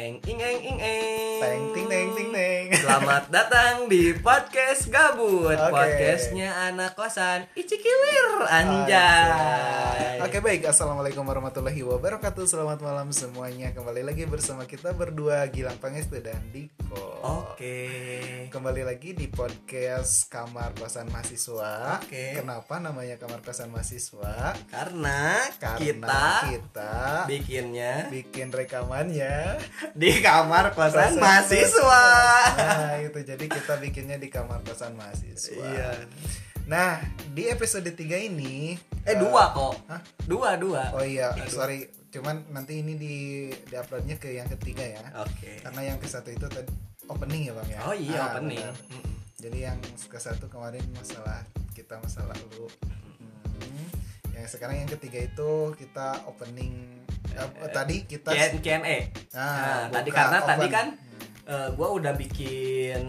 Eng ing eng ing eng. Teng ting teng ting teng. Selamat datang di podcast gabut. Oke. Podcastnya anak kosan Icikilir Anjay. Oke baik, assalamualaikum warahmatullahi wabarakatuh. Selamat malam semuanya. Kembali lagi bersama kita berdua Gilang Pangestu dan Diko. Oke. Kembali lagi di podcast Kamar Kosan Mahasiswa. Oke. Kenapa namanya Kamar Kosan Mahasiswa? Karena, Karena kita kita bikinnya bikin rekamannya di kamar kosan mahasiswa. Nah, itu jadi kita bikinnya di kamar kosan mahasiswa. Iya. Nah, di episode 3 ini Eh dua kok. Hah? Dua dua. Oh iya, sorry. Cuman nanti ini di di uploadnya ke yang ketiga ya. Oke. Karena yang ke satu itu tadi opening ya bang ya. Oh iya Ah, opening. benar. Mm-mm. Jadi yang ke satu kemarin masalah kita masalah lu. Hmm. Yang sekarang yang ketiga itu kita opening. Tadi kita Q- Q&A. Nah, Nah, tadi karena tadi open. kan Hmm. eh, gua udah bikin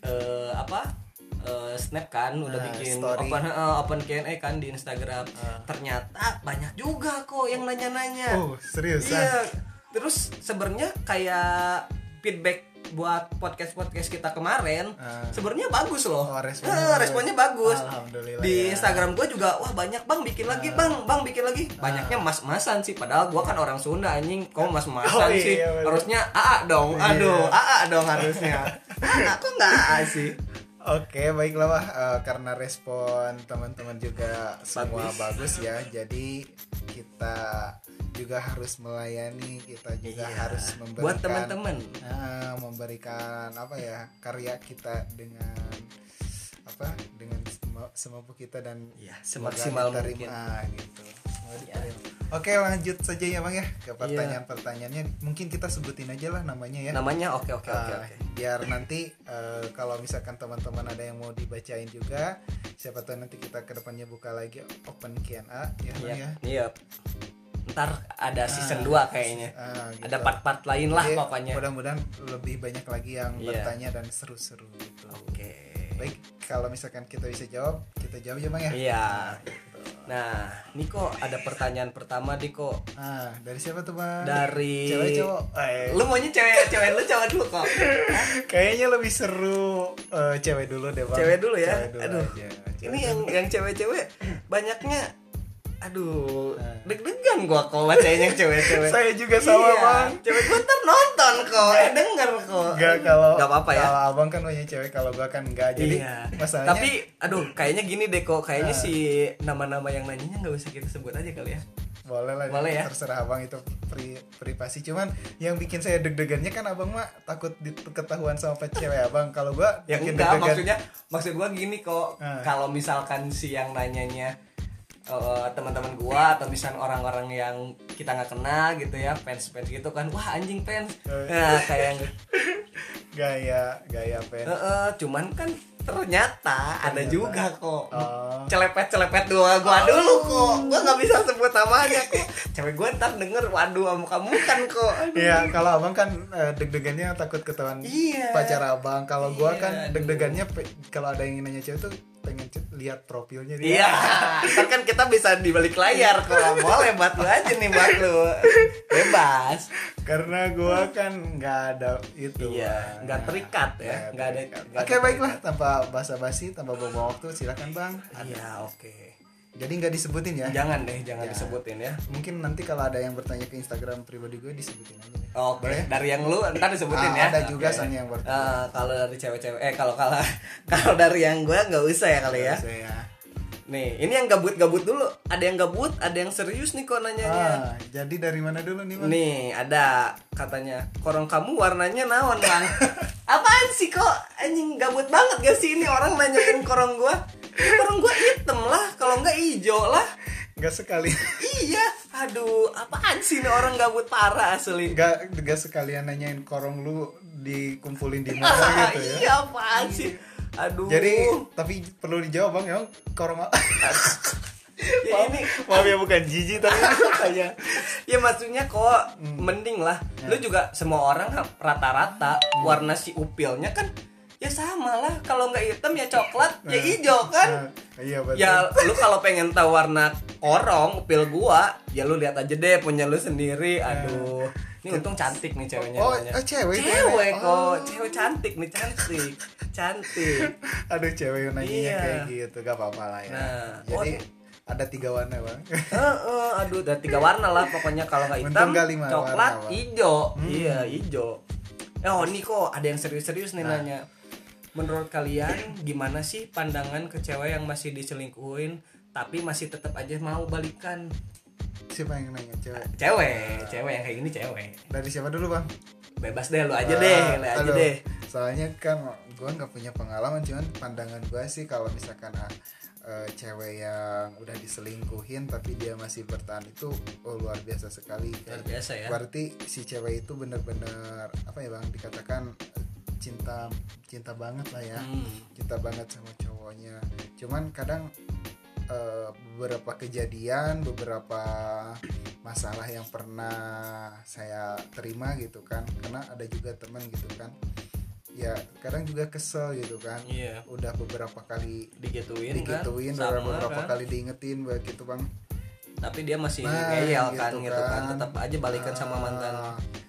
eh, apa eh, snap kan udah Nah, bikin story. open eh, open Q&A kan di Instagram Ah. ternyata banyak juga kok yang nanya-nanya Oh, serius iya terus sebenarnya kayak feedback buat podcast podcast kita kemarin Ah. sebenarnya bagus loh Oh, responnya Eh, bagus. responnya bagus Alhamdulillah di ya. Instagram gue juga wah banyak bang bikin lagi bang bang bikin lagi banyaknya mas-masan sih padahal gue kan orang Sunda anjing kok mas-masan Oh, iya, sih bener. harusnya AA dong Iya. aduh AA dong harusnya aku nggak AA sih Oke, baiklah Wah. Eh, karena respon teman-teman juga semua Bagus. bagus ya. Jadi kita juga harus melayani, kita juga Iya. harus memberikan buat teman-teman Ah, memberikan apa ya karya kita dengan apa dengan sem- semampu kita dan Iya, semoga semaksimal mungkin. gitu. Iya. Oke, lanjut saja ya Bang ya ke pertanyaan-pertanyaannya. Mungkin kita sebutin aja lah namanya ya. namanya oke oke oke Ah, biar nanti eh, kalau misalkan teman-teman ada yang mau dibacain juga siapa tahu nanti kita ke depannya buka lagi open Q&A ya Bang iya ya iya ntar ada season Ah, 2 kayaknya Ah, gitu. ada part-part lain lah Jadi, pokoknya. mudah-mudahan lebih banyak lagi yang Iya. bertanya dan seru-seru gitu. Oke. Baik kalau misalkan kita bisa jawab kita jawab ya bang ya? Iya. Nah Niko ada pertanyaan pertama Diko ah dari siapa tuh bang? Dari cewek cowok? Eh, lu maunya cewek cewek lu cowok dulu kok. Kayaknya lebih seru eh, cewek dulu deh bang. Cewek dulu ya? Cewek dulu Aduh. aja. Cewek ini yang yang cewek-cewek banyaknya aduh Nah. deg-degan gua kalau bacain yang cewek-cewek saya juga sama Iya, bang cewek gua ntar nonton kok eh denger kok Enggak kalau Nggak apa-apa ya Kalau abang kan banyak cewek, kalau gua kan enggak. Jadi iya. masalahnya Tapi aduh kayaknya gini deh kok Kayaknya Nah. si nama-nama yang nanyanya nggak usah kita sebut aja kali ya boleh lah Boleh ya? terserah abang itu pri, privasi cuman yang bikin saya deg-degannya kan abang mah takut di- ketahuan sama cewek abang kalau gua Ya enggak maksudnya Maksud gua gini kok Nah. Kalau misalkan si yang nanyanya eh, teman-teman gua atau misalnya orang-orang yang kita nggak kenal gitu ya fans fans gitu kan wah anjing fans Eh. nah kayak gaya gaya pen Eh, eh, cuman kan ternyata, ada Ternyata. juga kok Oh. celepet-celepet dua gua dulu kok gua nggak bisa sebut namanya kok cewek gua ntar denger waduh kamu kamu kan kok. Iya, kalau abang kan eh, deg-degannya takut ketahuan Iya. pacar abang. Kalau gua Iya, kan aduh. deg-degannya kalau ada yang nanya cewek tuh pengen lihat profilnya Iya, ntar kan kita bisa di balik layar kok. Boleh buat lu aja nih buat lu. Bebas. Karena gua kan nggak ada itu. Iya, nggak terikat ya, Nggak ada- Oke, ada baiklah tanpa basa-basi, tanpa bawa waktu, silakan Bang. Iya, oke. Jadi nggak disebutin ya. Jangan deh, jangan Ya. disebutin ya. Mungkin nanti kalau ada yang bertanya ke Instagram pribadi gue disebutin aja deh. Oke, Boleh? dari yang lu ntar disebutin Ah, ya. ada juga Oke. soalnya yang bertanya. Eh, kalau dari cewek-cewek eh kalau kalau kalau dari yang gua nggak usah ya kali ya. Saya. Nih, ini yang gabut-gabut dulu. Ada yang gabut, ada yang serius nih kok nanyanya. Ah, jadi dari mana dulu nih, Bang? Nih, ada katanya, korong kamu warnanya naon, Bang? Apaan sih kok anjing gabut banget gak sih ini orang nanyain korong gua? Ini korong gua hitam lah, kalau enggak hijau lah. Nggak sekali. Iya, aduh, apaan sih ini orang gabut parah asli. Nggak nggak sekalian nanyain korong lu dikumpulin di mana gitu ya. iya, apaan sih? Aduh. Jadi tapi perlu dijawab bang ya korong ya ini maaf ya bukan jijik tapi kayak ya maksudnya kok Hmm. mending lah Ya. lu juga semua orang rata-rata warna si upilnya kan ya sama lah kalau nggak hitam ya coklat ya Nah, hijau kan nah, iya betul ya lu kalau pengen tahu warna korong upil gua ya lu lihat aja deh punya lu sendiri Nah. aduh ini untung cantik nih ceweknya Oh, namanya. oh, cewek, cewek cewek. kok Oh. cewek cantik nih cantik cantik aduh cewek yang nanya Iya. kayak gitu gak apa-apa lah ya Nah, jadi oh. ada tiga warna bang Heeh, aduh ada tiga warna lah pokoknya kalau nggak hitam coklat warna, Bang. hijau Hmm. iya hijau oh ini kok ada yang serius-serius nih Nah. nanya menurut kalian gimana sih pandangan ke cewek yang masih diselingkuhin tapi masih tetap aja mau balikan? Siapa yang nanya? Cewek? Cewek cewek yang kayak gini cewek. Dari siapa dulu bang? Bebas deh lu aja Ah, deh lu aja deh. Soalnya kan gue nggak punya pengalaman cuman pandangan gue sih kalau misalkan ah, eh, cewek yang udah diselingkuhin tapi dia masih bertahan itu oh, luar biasa sekali. Luar biasa ya. Berarti si cewek itu bener-bener apa ya bang dikatakan cinta cinta banget lah ya. Hmm. cinta banget sama cowoknya. Cuman kadang eh, beberapa kejadian beberapa masalah yang pernah saya terima gitu kan. Karena ada juga teman gitu kan. Ya kadang juga kesel gitu kan. Iya. Udah beberapa kali digituin, digituin kan udah sama beberapa kan? kali diingetin begitu bang. Tapi dia masih Nah, ngeyel kan gitu gitu kan. kan. tetap aja balikan sama Ah, mantan. Oke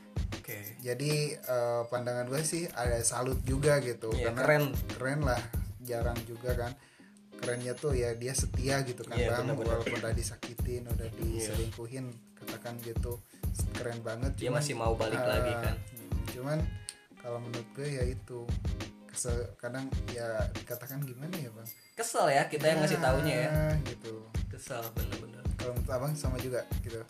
jadi eh, pandangan gue sih ada salut juga gitu. Iya, karena keren. keren lah jarang juga kan. Kerennya tuh ya dia setia gitu kan Iya, bang. benar-benar. walaupun udah disakitin udah diselingkuhin katakan gitu keren banget. Dia cuman, masih mau balik ah, lagi kan. cuman kalau menurut gue ya itu kesel kadang ya dikatakan gimana ya bang? Kesel ya kita yang ngasih taunya ya. Ah, gitu. Kesel bener-bener kalau menurut abang sama juga gitu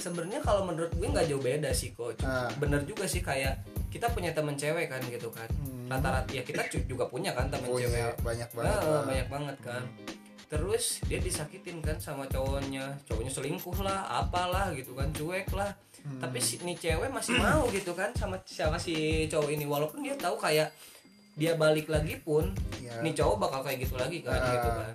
sebenarnya kalau menurut gue nggak jauh beda sih kok Cuma Ah. bener juga sih kayak kita punya temen cewek kan gitu kan Hmm. rata-rata ya kita juga punya kan temen oh cewek iya banyak banget Ah, Bang. banyak banget kan terus dia disakitin kan sama cowoknya cowoknya selingkuh lah apalah gitu kan cuek lah Hmm. tapi si nih cewek masih mau gitu kan sama sama si cowok ini walaupun dia tahu kayak dia balik lagi pun Iya. nih cowok bakal kayak gitu lagi kan Ah. gitu kan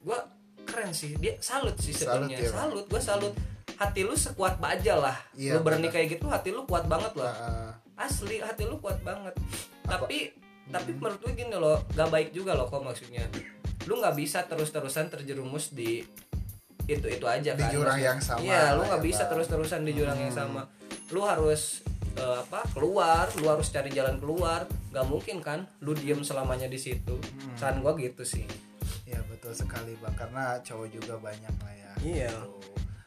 gua keren sih dia salut sih Salut sebenarnya ya, Bang. salut gua salut hati lu sekuat baja lah. Iya, lu berani kayak gitu hati lu kuat banget loh. Ah, asli hati lu kuat banget. Apa? tapi tapi menurut gue gini loh gak baik juga loh kok maksudnya. Lu nggak bisa terus terusan terjerumus di itu itu aja Di kan jurang Maksudnya- yang sama iya lu lah nggak ya, bisa Bang. terus terusan di jurang yang Hmm. sama. Lu harus eh, apa keluar lu harus cari jalan keluar. Gak mungkin kan lu diem selamanya di situ. Hmm. saran gua gitu sih. Ya betul sekali bang. Karena cowok juga banyak lah ya Iya. Gitu.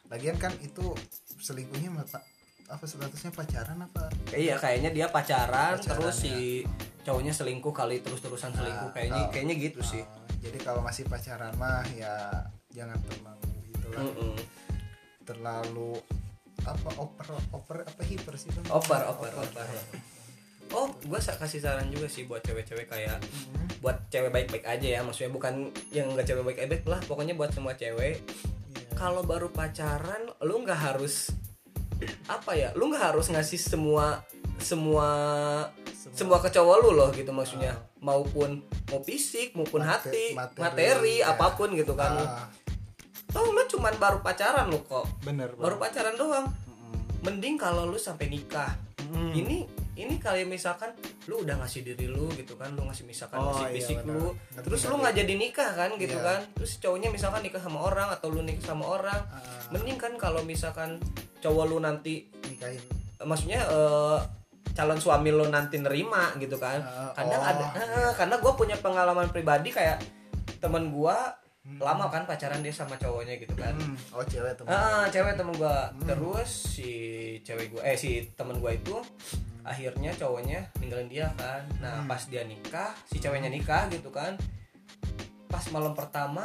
Lagian kan itu selingkuhnya apa apa statusnya pacaran apa iya kayaknya dia pacaran, Pacaran, terus ya. si cowoknya selingkuh kali terus terusan selingkuh Nah, kayaknya kalau- kayaknya gitu sih Uh, jadi kalau masih pacaran mah ya jangan terlalu itulah Mm-mm. terlalu apa oper oper apa hiper sih bang Oper, oper, oper. Oh, gue kasih saran juga sih buat cewek-cewek kayak Hmm. buat cewek baik-baik aja ya, maksudnya bukan yang nggak cewek baik-baik lah, pokoknya buat semua cewek. Kalau baru pacaran, lu nggak harus apa ya, lu nggak harus ngasih semua semua semua ke cowok lu loh gitu maksudnya, maupun mau fisik, maupun Mate- hati, materi, materi, ya. apa pun gitu kan. Ah, Toh lu cuman baru pacaran lu kok, bener baru pacaran doang. Mending kalau lu sampai nikah, Mm. ini ini kayak misalkan lu udah ngasih diri lu gitu kan lu ngasih misalkan Oh, ngasih iya, fisik benar. lu Ngerti, terus lu nggak jadi nikah kan gitu Iya. kan terus cowoknya misalkan nikah sama orang atau lu nikah sama orang Ah, mending kan kalau misalkan cowok lu nanti nikahin maksudnya eh, calon suami lu nanti nerima gitu kan Ah, kadang oh, ada iya. eh, karena gue punya pengalaman pribadi kayak temen gua Hmm. lama kan pacaran dia sama cowoknya gitu kan Hmm, oh cewek teman Ah, cewek temen gua Hmm. terus si cewek gua eh si temen gua itu akhirnya cowoknya ninggalin dia kan nah Hmm. pas dia nikah si ceweknya nikah gitu kan pas malam pertama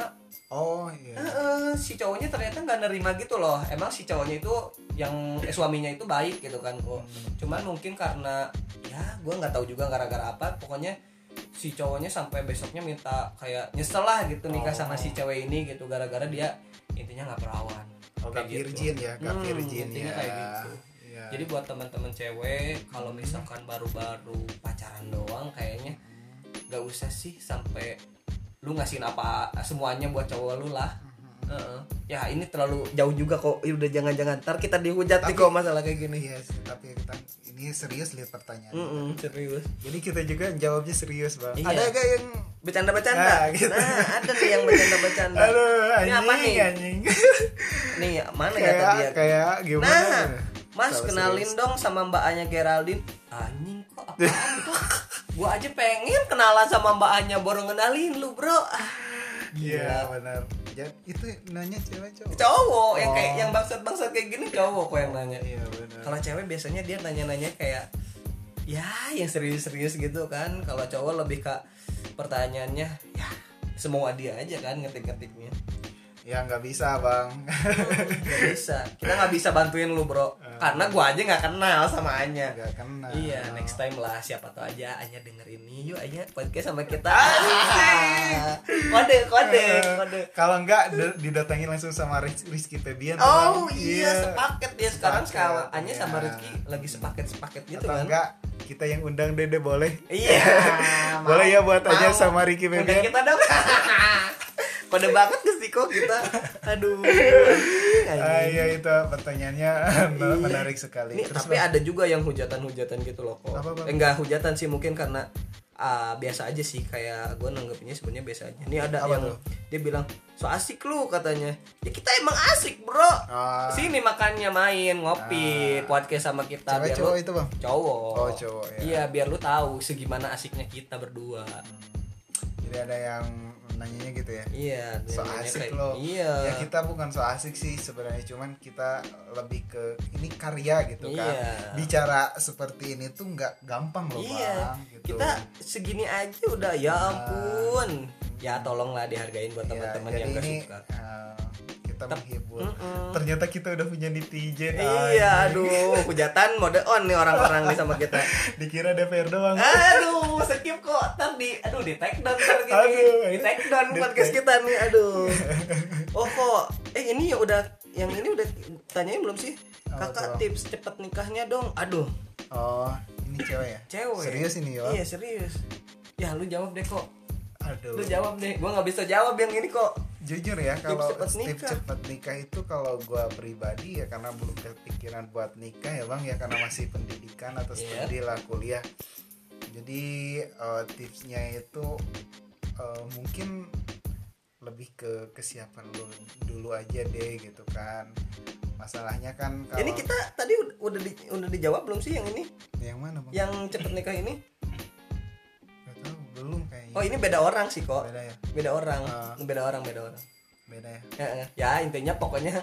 oh iya eh, eh, si cowoknya ternyata nggak nerima gitu loh emang si cowoknya itu yang eh, suaminya itu baik gitu kan kok Hmm. cuman mungkin karena ya gua nggak tahu juga gara-gara apa pokoknya si cowoknya sampai besoknya minta kayak nyesel lah gitu nikah Oh. sama si cewek ini gitu gara-gara dia intinya nggak perawan oh gak gitu. virgin ya gak Hmm, virgin ya kayak gitu. Jadi buat teman-teman cewek kalau misalkan baru-baru pacaran doang kayaknya nggak usah sih sampai lu ngasihin apa semuanya buat cowok lu lah Heeh. ya ini terlalu jauh juga kok Ih, udah jangan-jangan ntar kita dihujat nih Tapi- kok masalah kayak gini Iya sih, tapi kita ini serius lihat pertanyaan. Mm-mm, serius Jadi kita juga jawabnya serius bang. Iya. Ada gak yang bercanda-bercanda Nah, nah, gitu. ada nih yang bercanda-bercanda Aduh, Ini anjing, apa nih? anjing. nih mana ya tadi ya kayak gimana? Nah. Mas Kalau kenalin serius. dong sama Mbak Anya Geraldine. Anjing kok kok? Gua aja pengen kenalan sama Mbak Anya baru ngenalin lu, Bro. Iya benar ya, itu nanya cewek cowok Cowok yang Oh. kayak yang bangsat-bangsat kayak gini cowok kok yang nanya. iya benar Kalau cewek biasanya dia nanya-nanya kayak ya yang serius-serius gitu kan. Kalau cowok lebih ke pertanyaannya ya semua dia aja kan ngetik-ngetiknya. ya nggak bisa bang Gak bisa. Kita nggak bisa bantuin lu, Bro. Karena gua aja nggak kenal sama Anya. nggak kenal Iya, next time lah siapa tahu aja Anya denger ini. Yuk Anya podcast sama kita. kode, kode, kode. kalau nggak d- didatangin langsung sama Riz- Rizky Febian Oh Bang. iya, sepaket dia sekarang Sepaket, sekarang Anya iya. sama Rizky lagi sepaket-sepaket gitu atau kan. enggak kita yang undang Dede boleh Iya. Boleh ya buat. Anya sama Ricky Febian? kita dong. Kode banget ke sih kok kita. Aduh. Ah, iya itu pertanyaannya menarik sekali Ini, Terus, tapi Bang, ada juga yang hujatan-hujatan gitu loh kok. Apa, Bang? Eh, enggak hujatan sih mungkin karena ah, biasa aja sih kayak gue nanggepinnya sebenarnya biasa aja. Ini ada Apa yang tuh? dia bilang so asik lu katanya. Ya kita emang asik bro. Ah. Sini makannya main ngopi podcast sama kita. cewek biar cowok lu- itu bang Cowok. Oh, cowok, ya. Iya biar lu tahu segimana asiknya kita berdua. jadi ada yang nanyanya gitu ya Iya. so asik kayak- loh Iya. ya kita bukan so asik sih sebenarnya cuman kita lebih ke ini karya gitu kan Iya. bicara seperti ini tuh nggak gampang loh Iya, bang gitu. kita segini aja udah ya ampun. Ya tolonglah dihargain buat Ya, teman-teman jadi yang gak ini suka. uh, kita menghibur Mm-mm. ternyata kita udah punya netizen Iya, aduh, hujatan mode on nih orang-orang nih sama kita. dikira DPR doang Aduh, skip kok. Ntar di, aduh, di take down ntar gini. Aduh, di take down di podcast kita nih, aduh. Oh kok, eh ini ya udah, yang ini udah tanyain belum sih? Kakak tips cepet nikahnya dong. Aduh, oh ini cewek ya cewek. serius ini ya Iya serius. Ya lu jawab deh kok. Aduh Lu jawab deh. Gua nggak bisa jawab yang ini kok. jujur ya kalau cepet tips nikah. cepet nikah itu kalau gua pribadi ya karena belum kepikiran buat nikah ya bang ya karena masih pendidikan atau Iya. studi lah kuliah jadi eh, tipsnya itu eh, mungkin lebih ke kesiapan lu dulu aja deh gitu kan masalahnya kan kalau Ini kita tadi ud- udah di, udah dijawab belum sih yang ini? yang mana bang Yang cepet nikah ini? Gak tahu belum kayaknya Oh ini beda orang sih kok. beda ya Beda orang, Ah. beda orang, beda orang. beda ya Ya, ya. ya intinya pokoknya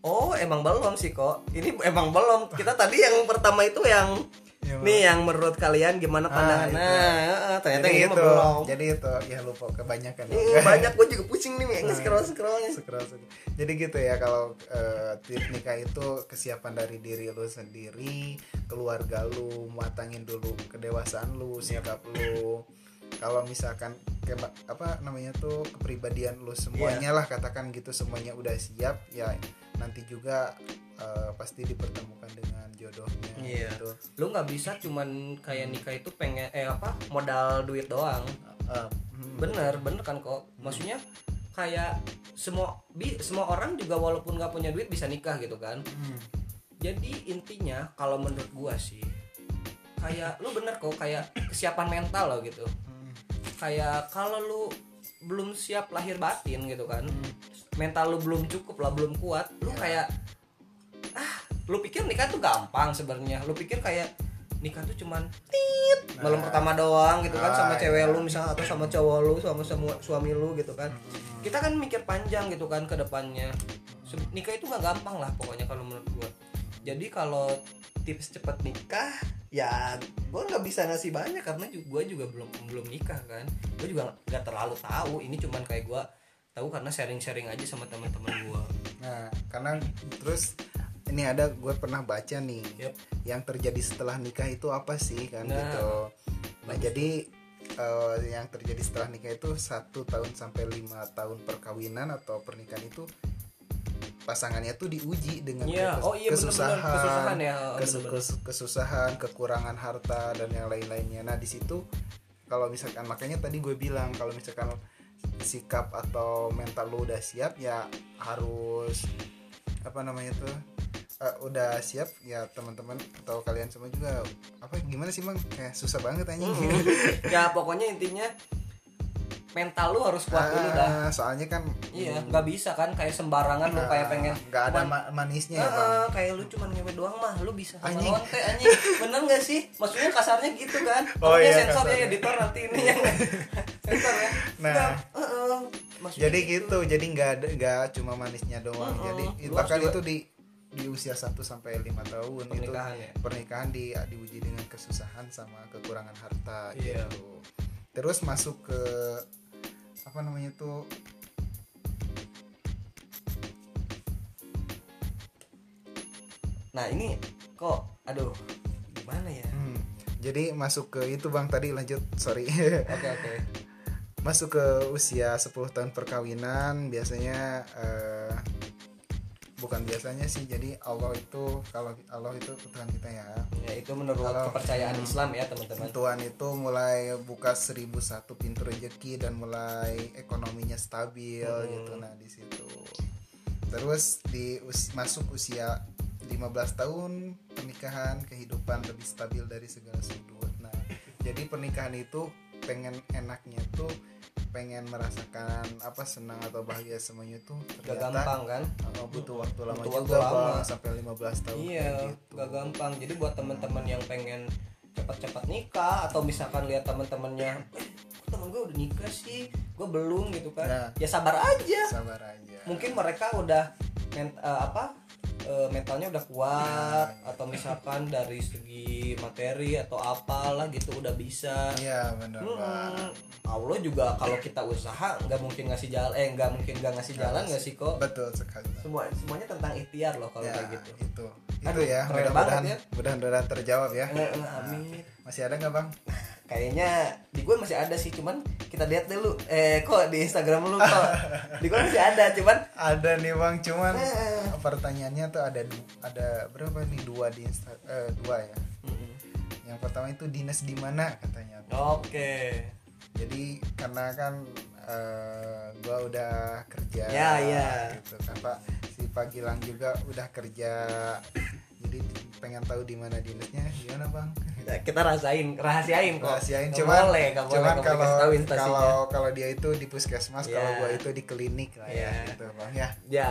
Oh emang belum sih kok. Ini emang belum. Kita tadi yang pertama itu yang Yang nih yang menurut kalian gimana Ah, pandangan? itu. Nah, ternyata jadi itu belum. jadi itu ya lupa kebanyakan Ih, banyak gue juga pusing nih yang Nah, scroll scrollnya. Scroll, scroll. Jadi gitu ya kalau eh, tips nikah itu kesiapan dari diri lu sendiri, keluarga lu, matangin dulu kedewasaan lu, sikap lu. Kalau misalkan kayak apa namanya tuh kepribadian lu semuanya lah katakan gitu semuanya udah siap ya nanti juga eh, pasti dipertemukan dengan jodohnya Iya. gitu. Lu nggak bisa cuman kayak nikah itu pengen eh apa modal duit doang. Eh, hmm, bener bener kan kok. Maksudnya kayak semua bi semua orang juga walaupun nggak punya duit bisa nikah gitu kan. Hmm, jadi intinya kalau menurut gua sih kayak lu bener kok kayak kesiapan mental lo gitu. hmm, kayak kalau lu belum siap lahir batin gitu kan mental lu belum cukup lah belum kuat lu Ya. kayak ah lu pikir nikah tuh gampang sebenarnya lu pikir kayak nikah tuh cuman tit malam Nah. pertama doang gitu kan sama Ah, cewek iya. lu misalnya atau sama cowok lu sama semua suami lu gitu kan Hmm. kita kan mikir panjang gitu kan ke depannya nikah itu nggak gampang lah pokoknya kalau menurut gua jadi kalau tips cepet nikah ya gua nggak bisa ngasih banyak karena gua juga belum belum nikah kan gua juga nggak terlalu tahu ini cuman kayak gua tahu karena sharing-sharing aja sama teman-teman gua Nah, karena terus ini ada gue pernah baca nih Yep. yang terjadi setelah nikah itu apa sih kan Nah. gitu. Nah jadi eh, yang terjadi setelah nikah itu satu tahun sampai lima tahun perkawinan atau pernikahan itu pasangannya tuh diuji dengan Iya, kes- oh iya kesusahan, bener-bener kesusahan ya, oh, kesu- bener-bener. kes- kesusahan, kekurangan harta dan yang lain-lainnya. Nah di situ kalau misalkan makanya tadi gue bilang kalau misalkan sikap atau mental lu udah siap ya harus apa namanya tuh eh, udah siap ya teman-teman atau kalian semua juga apa gimana sih bang kayak susah banget aja Mm-mm. ya pokoknya intinya mental lu harus kuat dulu dah Ah, soalnya kan iya nggak bisa kan kayak sembarangan lu kayak pengen nggak ada cuman- ma- manisnya ya bang kayak lu cuman ngewe doang mah lu bisa sama Anjing. lonte anjing bener gak sih maksudnya kasarnya gitu kan Oh, Makanya iya, sensor ya kasarnya. editor nanti ini yang sensor ya Nah. Nggak, eh, eh, maksudnya jadi gitu jadi nggak ada nggak cuma manisnya doang Mm-mm. jadi Lu bahkan itu di di usia 1 sampai lima tahun Pernikahan itu ya? pernikahan di diuji dengan kesusahan sama kekurangan harta Iya. gitu terus masuk ke apa namanya tuh? Nah ini kok aduh gimana ya? Hmm, jadi masuk ke itu bang tadi lanjut sorry. Oke oke. Masuk ke usia 10 tahun perkawinan biasanya eh, bukan biasanya sih jadi Allah itu kalau Allah itu Tuhan kita ya. Ya itu menurut Kalau- kepercayaan Islam ya teman-teman. Tuhan itu mulai buka 1001 pintu rezeki dan mulai ekonominya stabil Hmm. gitu. Nah di situ. Terus di us- masuk usia 15 tahun pernikahan kehidupan lebih stabil dari segala sudut. Nah jadi pernikahan itu pengen enaknya tuh pengen merasakan apa senang atau bahagia semuanya tuh gak gampang kan uh, butuh waktu lama Butuh waktu juga lama. Sampai 15 tahun iya gitu. gak gampang jadi buat teman-teman yang pengen cepat-cepat nikah atau misalkan lihat teman-temannya eh temen gue udah nikah sih gue belum gitu kan Nah. ya sabar aja sabar aja mungkin mereka udah eh, apa eh, mentalnya udah kuat atau misalkan dari segi materi atau apalah gitu udah bisa. Iya benar. Hmm, Allah juga kalau kita usaha nggak mungkin ngasih jalan eh nggak mungkin nggak ngasih jalan nggak sih kok? Betul sekali semua semuanya tentang ikhtiar loh kalau ya, kayak gitu. itu. Itu Aduh, ya mudah-mudahan ya. mudah-mudahan terjawab ya. Eh, eh, amin. Masih ada nggak bang kayaknya di gue masih ada sih cuman kita lihat dulu eh kok di Instagram lu kok? Di gue masih ada cuman ada nih bang cuman Eh. pertanyaannya tuh ada ada berapa nih? Dua di Insta eh, dua ya? Yang pertama itu dinas di mana katanya oke. Jadi karena kan eh, gua udah kerja Ya, ya. gitu kan pak. Si Pak Gilang juga udah kerja. Jadi pengen tahu di mana dinasnya gimana bang? Ya, kita rasain rahasiain kok. Rahasiain Nggak cuman boleh boleh cuman boleh kalau kalau kalau dia itu di puskesmas kalau Ya. gua itu di klinik lah ya Ya. gitu bang ya. Ya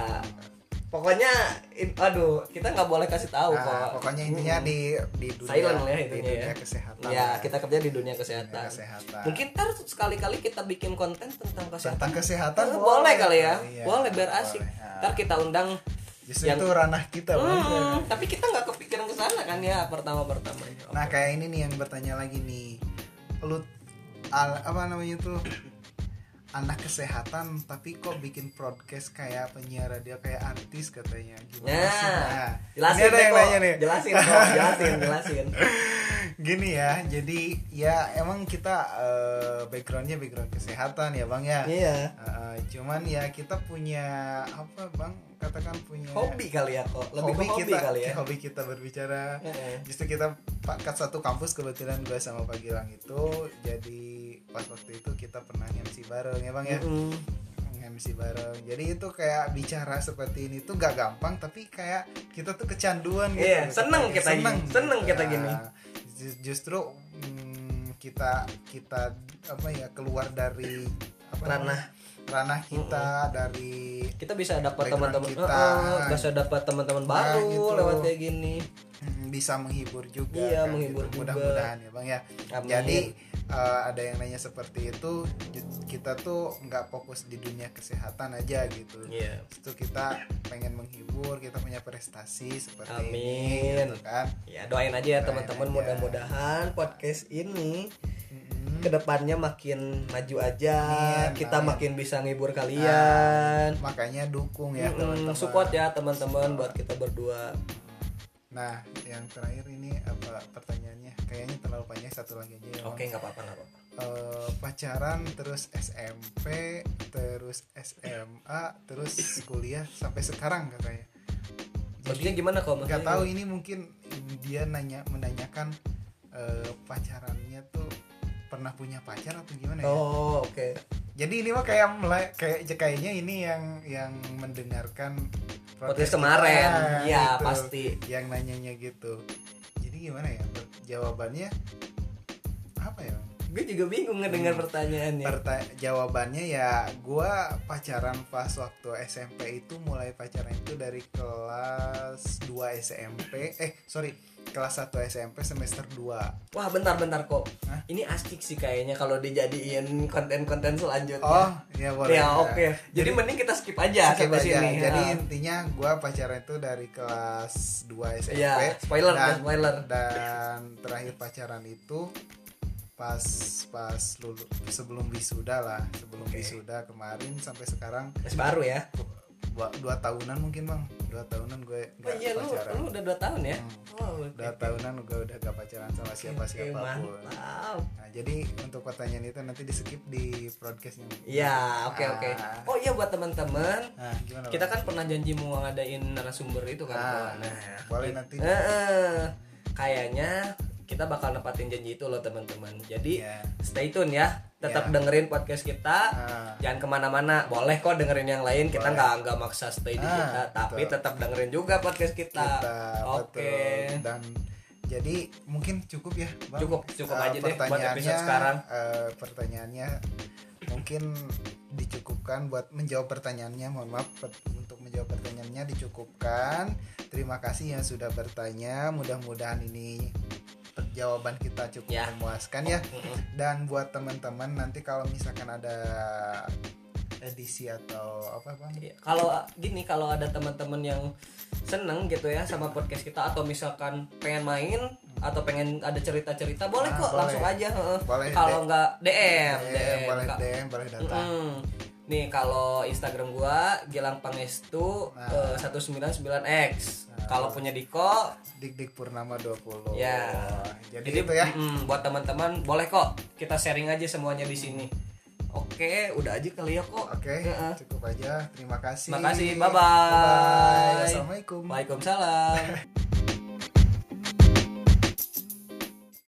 pokoknya in- aduh kita nggak boleh kasih tahu Nah, kok. pokoknya intinya Mm. di di dunia silent ya di dunia ya. kesehatan ya lah. kita kerja di dunia Dunia kesehatan. Kesehatan mungkin ntar sekali-kali kita bikin konten tentang kesehatan tentang kesehatan. Eh, boleh kali ya. Iya, boleh biar asik. boleh. Nah, ntar kita undang justru yang- itu ranah kita bang. Hmm, tapi kita nggak kepikiran ke sana kan ya pertama pertama Nah kayak ini nih yang bertanya lagi nih, lu al- apa namanya tuh? Anak kesehatan tapi kok bikin podcast kayak penyiar radio kayak artis katanya. Gimana sih? Nah, jelasin ini ada yang nanya nih. Jelasin kok, jelasin, jelasin. Gini ya, jadi ya emang kita eh, backgroundnya background kesehatan ya bang ya. Iya. Eh, cuman ya kita punya apa bang katakan punya Hobi kali ya kok, lebih hobi kita kali ya. hobi kita berbicara Heeh. justru kita pakat satu kampus kebetulan gue sama Pak Gilang itu jadi pas waktu itu kita pernah MC bareng ya bang ya Mm-mm. MC bareng jadi itu kayak bicara seperti ini tuh gak gampang tapi kayak kita tuh kecanduan gitu Iya, seneng kita gini, seneng kita gini. Nah, ju- justru mm, kita kita apa ya keluar dari apa Ranah. namanya, ranah kita dari Kita bisa dapat teman-teman, kita. Heeh, bisa dapat teman-teman Nah, baru gitu. lewat kayak gini. bisa menghibur juga Iya, kan, menghibur gitu. juga. mudah-mudahan ya bang ya Amin. jadi eh, ada yang nanya seperti itu kita tuh nggak fokus di dunia kesehatan aja gitu Iya. itu kita pengen menghibur kita punya prestasi seperti Amin. ini gitu kan Ya doain aja ya teman-teman mudah-mudahan podcast ini. Ke depannya makin maju aja, Amin, kita amin. makin bisa ngibur kalian. makanya dukung ya Mm-mm, teman-teman support ya teman-teman buat kita berdua. nah yang terakhir ini apa pertanyaannya kayaknya terlalu panjang satu lagi aja ya. Oke nggak apa-apa nggak apa-apa. Eh, pacaran terus SMP terus SMA terus kuliah sampai sekarang katanya Maksudnya gimana kok? nggak tahu ini mungkin dia nanya menanyakan eh, pacarannya tuh pernah punya pacar atau gimana ya? Oh oke. jadi ini mah kayak mulai kayak kayaknya ini yang yang mendengarkan Podcast kemarin, iya gitu. pasti. yang nanyanya gitu. Jadi gimana ya? Jawabannya apa ya? Gue juga bingung ngedengar pertanyaannya. Perta- jawabannya ya gua pacaran pas waktu SMP itu mulai pacaran itu dari kelas 2 SMP eh sorry kelas 1 SMP semester 2 wah bentar-bentar kok Hah? ini asik sih kayaknya kalau dijadiin konten-konten selanjutnya oh ya boleh ya oke jadi mending kita skip aja Skip aja. sini Jadi Ya. intinya gua pacaran itu dari kelas 2 SMP. Iya, spoiler, dan, spoiler. Dan terakhir pacaran itu pas pas lulu sebelum wisuda lah, sebelum Oke. wisuda kemarin sampai sekarang masih baru ya dua, dua tahunan mungkin bang, dua tahunan gue oh nggak iya lu pacaran. lu udah dua tahun ya Hmm. oh oke. Dua tahunan gue udah gak pacaran sama siapa Oke, siapa pun. mantap Nah, jadi untuk pertanyaan itu nanti di skip di broadcast yang Iya, oke oke. Ah. Oh iya buat teman-teman, Nah, gimana? kita Bang? kan pernah janji mau ngadain narasumber itu kan. Ah, nah, boleh nanti. Eh, eh, kayaknya kita bakal nepatin janji itu loh teman-teman. Jadi Iya. stay tune ya, tetap Ya. dengerin podcast kita. Ah. Jangan ke mana-mana, boleh kok dengerin yang lain. Kita nggak nggak maksa stay di Ah, kita, tapi betul. tetap dengerin juga podcast kita. kita Oke. betul. dan jadi mungkin cukup ya Bang? Cukup, cukup Eh, aja deh buat episode sekarang. eh, pertanyaannya mungkin dicukupkan buat menjawab pertanyaannya mohon maaf per- untuk menjawab pertanyaannya dicukupkan terima kasih yang sudah bertanya mudah-mudahan ini jawaban kita cukup Ya. memuaskan ya dan buat teman-teman nanti kalau misalkan ada edisi atau apa bang Iya, Kalau gini, kalau ada teman-teman yang seneng gitu ya sama podcast kita atau misalkan pengen main atau pengen ada cerita-cerita boleh Ah, kok boleh. langsung aja. Boleh, Kalau nggak DM, DM, DM, boleh Kak. DM boleh datang Mm-mm. Nih kalau Instagram gua Gilang Pangestu Nah. eh, 199x. Nah, kalau punya Diko dik dik purnama 20 ya. jadi, itu ya mm, buat teman-teman boleh kok kita sharing aja semuanya di sini. Oke, udah aja kali ya kok. Oke, Heeh. cukup aja. Terima kasih. Terima kasih. Bye-bye. Bye-bye. Assalamualaikum. Waalaikumsalam.